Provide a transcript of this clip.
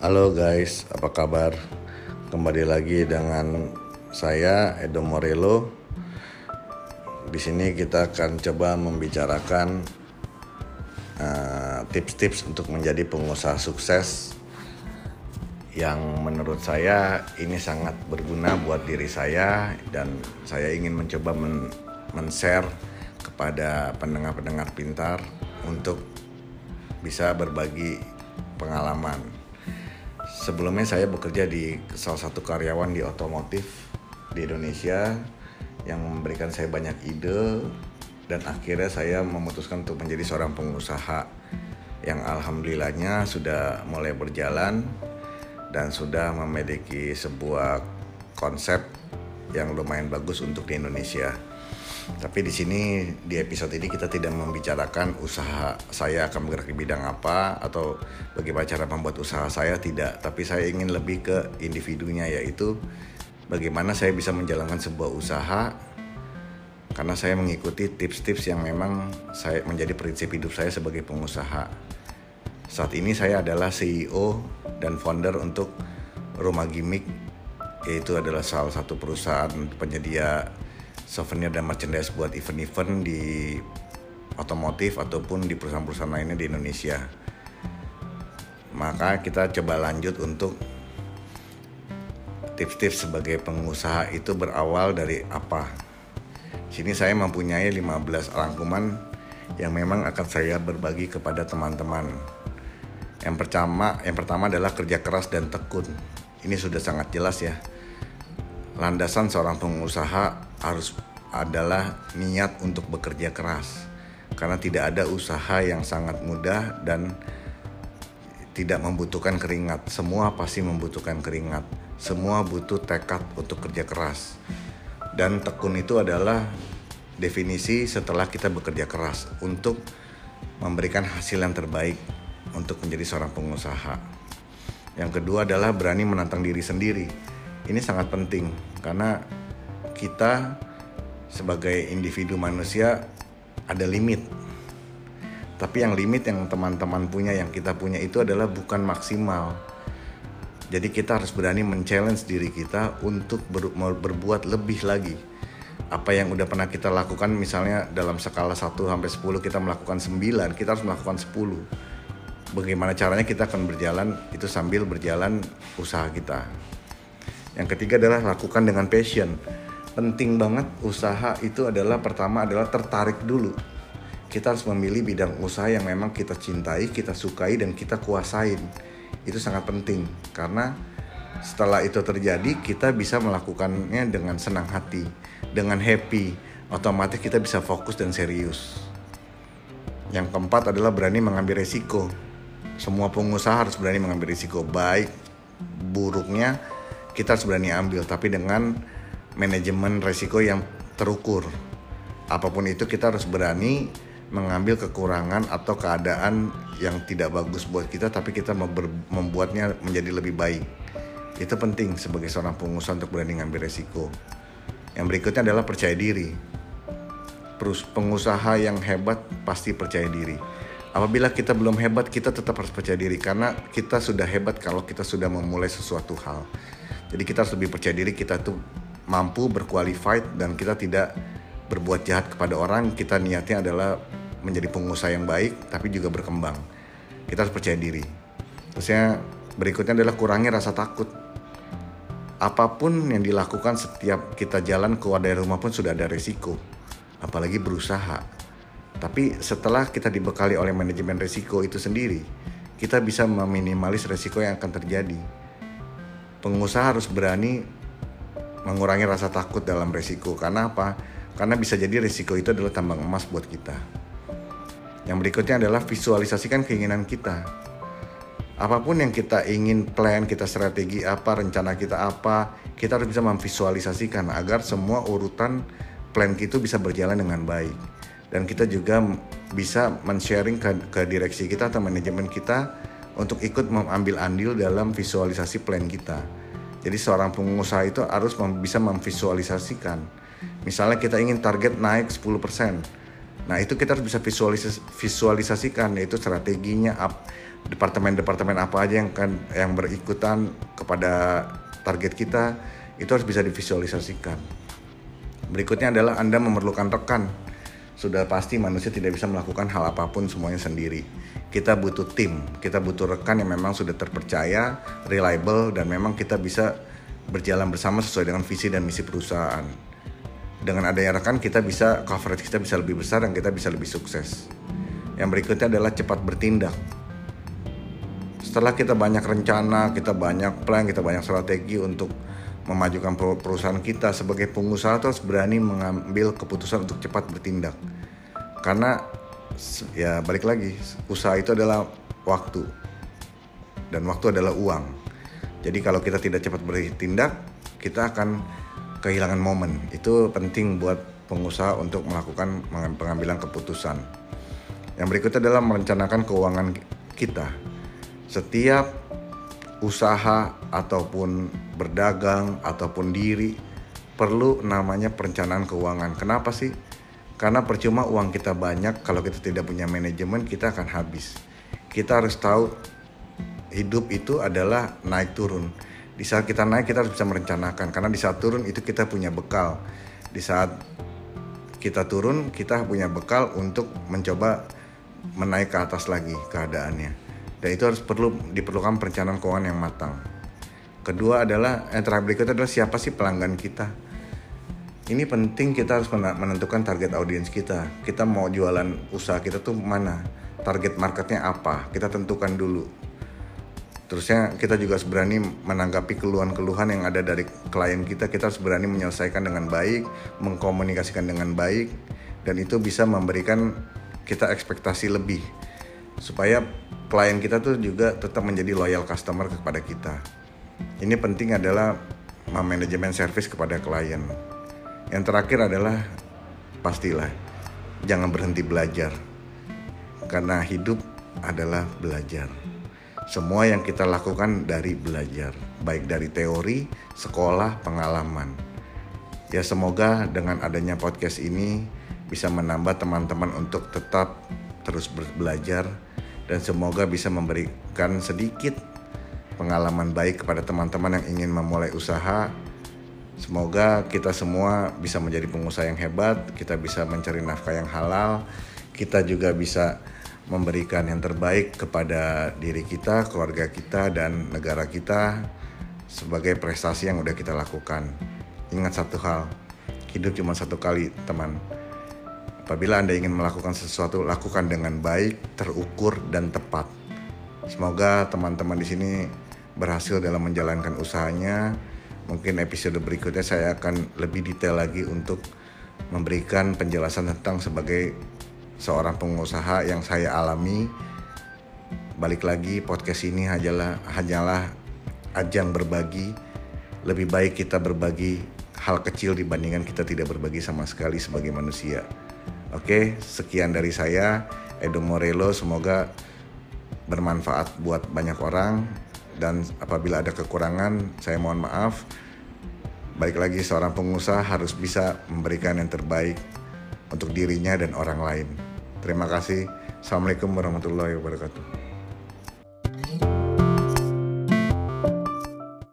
Halo guys, apa kabar? Kembali lagi dengan saya Edo Morello. Di sini kita akan coba membicarakan uh, tips-tips uh, untuk menjadi pengusaha sukses yang menurut saya ini sangat berguna buat diri saya dan saya ingin mencoba men, men-share kepada pendengar-pendengar pintar untuk bisa berbagi pengalaman. Sebelumnya saya bekerja di salah satu karyawan di otomotif di Indonesia yang memberikan saya banyak ide dan akhirnya saya memutuskan untuk menjadi seorang pengusaha yang alhamdulillahnya sudah mulai berjalan dan sudah memiliki sebuah konsep yang lumayan bagus untuk di Indonesia. Tapi di sini di episode ini kita tidak membicarakan usaha saya akan bergerak di bidang apa atau bagaimana cara membuat usaha saya tidak, tapi saya ingin lebih ke individunya yaitu bagaimana saya bisa menjalankan sebuah usaha karena saya mengikuti tips-tips yang memang saya menjadi prinsip hidup saya sebagai pengusaha. Saat ini saya adalah CEO dan founder untuk Rumah Gimmick yaitu adalah salah satu perusahaan penyedia souvenir dan merchandise buat event-event di otomotif ataupun di perusahaan-perusahaan lainnya di Indonesia. Maka kita coba lanjut untuk tips-tips sebagai pengusaha itu berawal dari apa. Sini saya mempunyai 15 rangkuman yang memang akan saya berbagi kepada teman-teman. Yang pertama, yang pertama adalah kerja keras dan tekun. Ini sudah sangat jelas ya. Landasan seorang pengusaha harus adalah niat untuk bekerja keras karena tidak ada usaha yang sangat mudah dan tidak membutuhkan keringat. Semua pasti membutuhkan keringat. Semua butuh tekad untuk kerja keras. Dan tekun itu adalah definisi setelah kita bekerja keras untuk memberikan hasil yang terbaik untuk menjadi seorang pengusaha. Yang kedua adalah berani menantang diri sendiri. Ini sangat penting karena kita sebagai individu manusia ada limit. Tapi yang limit yang teman-teman punya, yang kita punya itu adalah bukan maksimal. Jadi kita harus berani men-challenge diri kita untuk ber, berbuat lebih lagi. Apa yang udah pernah kita lakukan misalnya dalam skala 1 sampai 10 kita melakukan 9, kita harus melakukan 10. Bagaimana caranya kita akan berjalan itu sambil berjalan usaha kita. Yang ketiga adalah lakukan dengan passion. Penting banget usaha itu adalah pertama adalah tertarik dulu. Kita harus memilih bidang usaha yang memang kita cintai, kita sukai dan kita kuasain. Itu sangat penting karena setelah itu terjadi kita bisa melakukannya dengan senang hati, dengan happy. Otomatis kita bisa fokus dan serius. Yang keempat adalah berani mengambil resiko. Semua pengusaha harus berani mengambil risiko baik buruknya kita harus berani ambil tapi dengan manajemen resiko yang terukur. Apa pun itu kita harus berani mengambil kekurangan atau keadaan yang tidak bagus buat kita tapi kita membuatnya menjadi lebih baik. Itu penting sebagai seorang pengusaha untuk berani ngambil resiko. Yang berikutnya adalah percaya diri. Pengusaha yang hebat pasti percaya diri. Apabila kita belum hebat kita tetap harus percaya diri karena kita sudah hebat kalau kita sudah memulai sesuatu hal. Jadi kita harus lebih percaya diri kita tuh mampu berqualified dan kita tidak berbuat jahat kepada orang. Kita niatnya adalah menjadi pengusaha yang baik tapi juga berkembang. Kita harus percaya diri. Terusnya berikutnya adalah kurangi rasa takut. Apa pun yang dilakukan setiap kita jalan keluar dari rumah pun sudah ada resiko. Apalagi berusaha. Tapi setelah kita dibekali oleh manajemen resiko itu sendiri, kita bisa meminimalis resiko yang akan terjadi pengusaha harus berani mengurangi rasa takut dalam resiko. Karena apa? Karena bisa jadi resiko itu adalah tambang emas buat kita. Yang berikutnya adalah visualisasikan keinginan kita. Apa pun yang kita ingin plan, kita strategi apa, rencana kita apa, kita harus bisa memvisualisasikan agar semua urutan plan itu bisa berjalan dengan baik. Dan kita juga bisa men-sharing ke, ke direksi kita atau manajemen kita untuk ikut mengambil andil dalam visualisasi plan kita. Jadi seorang pengusaha itu harus mem bisa memvisualisasikan. Misalnya kita ingin target naik 10%. Nah, itu kita harus bisa visualis visualisasikan yaitu strateginya departemen-departemen apa aja yang kan yang berikutan kepada target kita itu harus bisa divisualisasikan. Berikutnya adalah Anda memerlukan rekan. Sudah pasti manusia tidak bisa melakukan hal apa pun semuanya sendiri. Kita butuh tim, kita butuh rekan yang memang sudah terpercaya, reliable dan memang kita bisa berjalan bersama sesuai dengan visi dan misi perusahaan. Dengan adanya rekan kita bisa coverage kita bisa lebih besar dan kita bisa lebih sukses. Yang berikutnya adalah cepat bertindak setelah kita banyak rencana, kita banyak plan, kita banyak strategi untuk memajukan perusahaan kita sebagai pengusaha terus berani mengambil keputusan untuk cepat bertindak. Karena ya balik lagi, usaha itu adalah waktu. Dan waktu adalah uang. Jadi kalau kita tidak cepat bertindak, kita akan kehilangan momen. Itu penting buat pengusaha untuk melakukan pengambilan keputusan. Yang berikutnya adalah merencanakan keuangan kita setiap usaha ataupun berdagang ataupun diri perlu namanya perencanaan keuangan. Kenapa sih? Karena percuma uang kita banyak kalau kita tidak punya manajemen kita akan habis. Kita harus tahu hidup itu adalah naik turun. Di saat kita naik kita harus bisa merencanakan karena di saat turun itu kita punya bekal. Di saat kita turun kita punya bekal untuk mencoba menaik ke atas lagi keadaannya dan itu harus perlu diperlukan perencanaan keuangan yang matang. Kedua adalah yang terakhir berikutnya adalah siapa sih pelanggan kita. Ini penting kita harus menentukan target audiens kita. Kita mau jualan usaha kita tuh mana? Target marketnya apa? Kita tentukan dulu. Terusnya kita juga harus berani menanggapi keluhan-keluhan yang ada dari klien kita. Kita harus berani menyelesaikan dengan baik, mengkomunikasikan dengan baik, dan itu bisa memberikan kita ekspektasi lebih supaya klien kita tuh juga tetap menjadi loyal customer kepada kita. Ini penting adalah manajemen service kepada klien. Yang terakhir adalah pastilah jangan berhenti belajar. Karena hidup adalah belajar. Semua yang kita lakukan dari belajar, baik dari teori, sekolah, pengalaman. Ya semoga dengan adanya podcast ini bisa menambah teman-teman untuk tetap terus belajar dan semoga bisa memberikan sedikit pengalaman baik kepada teman-teman yang ingin memulai usaha. Semoga kita semua bisa menjadi pengusaha yang hebat, kita bisa mencari nafkah yang halal, kita juga bisa memberikan yang terbaik kepada diri kita, keluarga kita, dan negara kita sebagai prestasi yang udah kita lakukan. Ingat satu hal, hidup cuma satu kali, teman Apabila Anda ingin melakukan sesuatu, lakukan dengan baik, terukur, dan tepat. Semoga teman-teman di sini berhasil dalam menjalankan usahanya. Mungkin episode berikutnya saya akan lebih detail lagi untuk memberikan penjelasan tentang sebagai seorang pengusaha yang saya alami. Balik lagi podcast ini hanyalah hanyalah ajang berbagi. Lebih baik kita berbagi hal kecil dibandingkan kita tidak berbagi sama sekali sebagai manusia. Oke, sekian dari saya Edo Morelo. Semoga bermanfaat buat banyak orang dan apabila ada kekurangan saya mohon maaf. Baik lagi seorang pengusaha harus bisa memberikan yang terbaik untuk dirinya dan orang lain. Terima kasih. Assalamualaikum warahmatullahi wabarakatuh.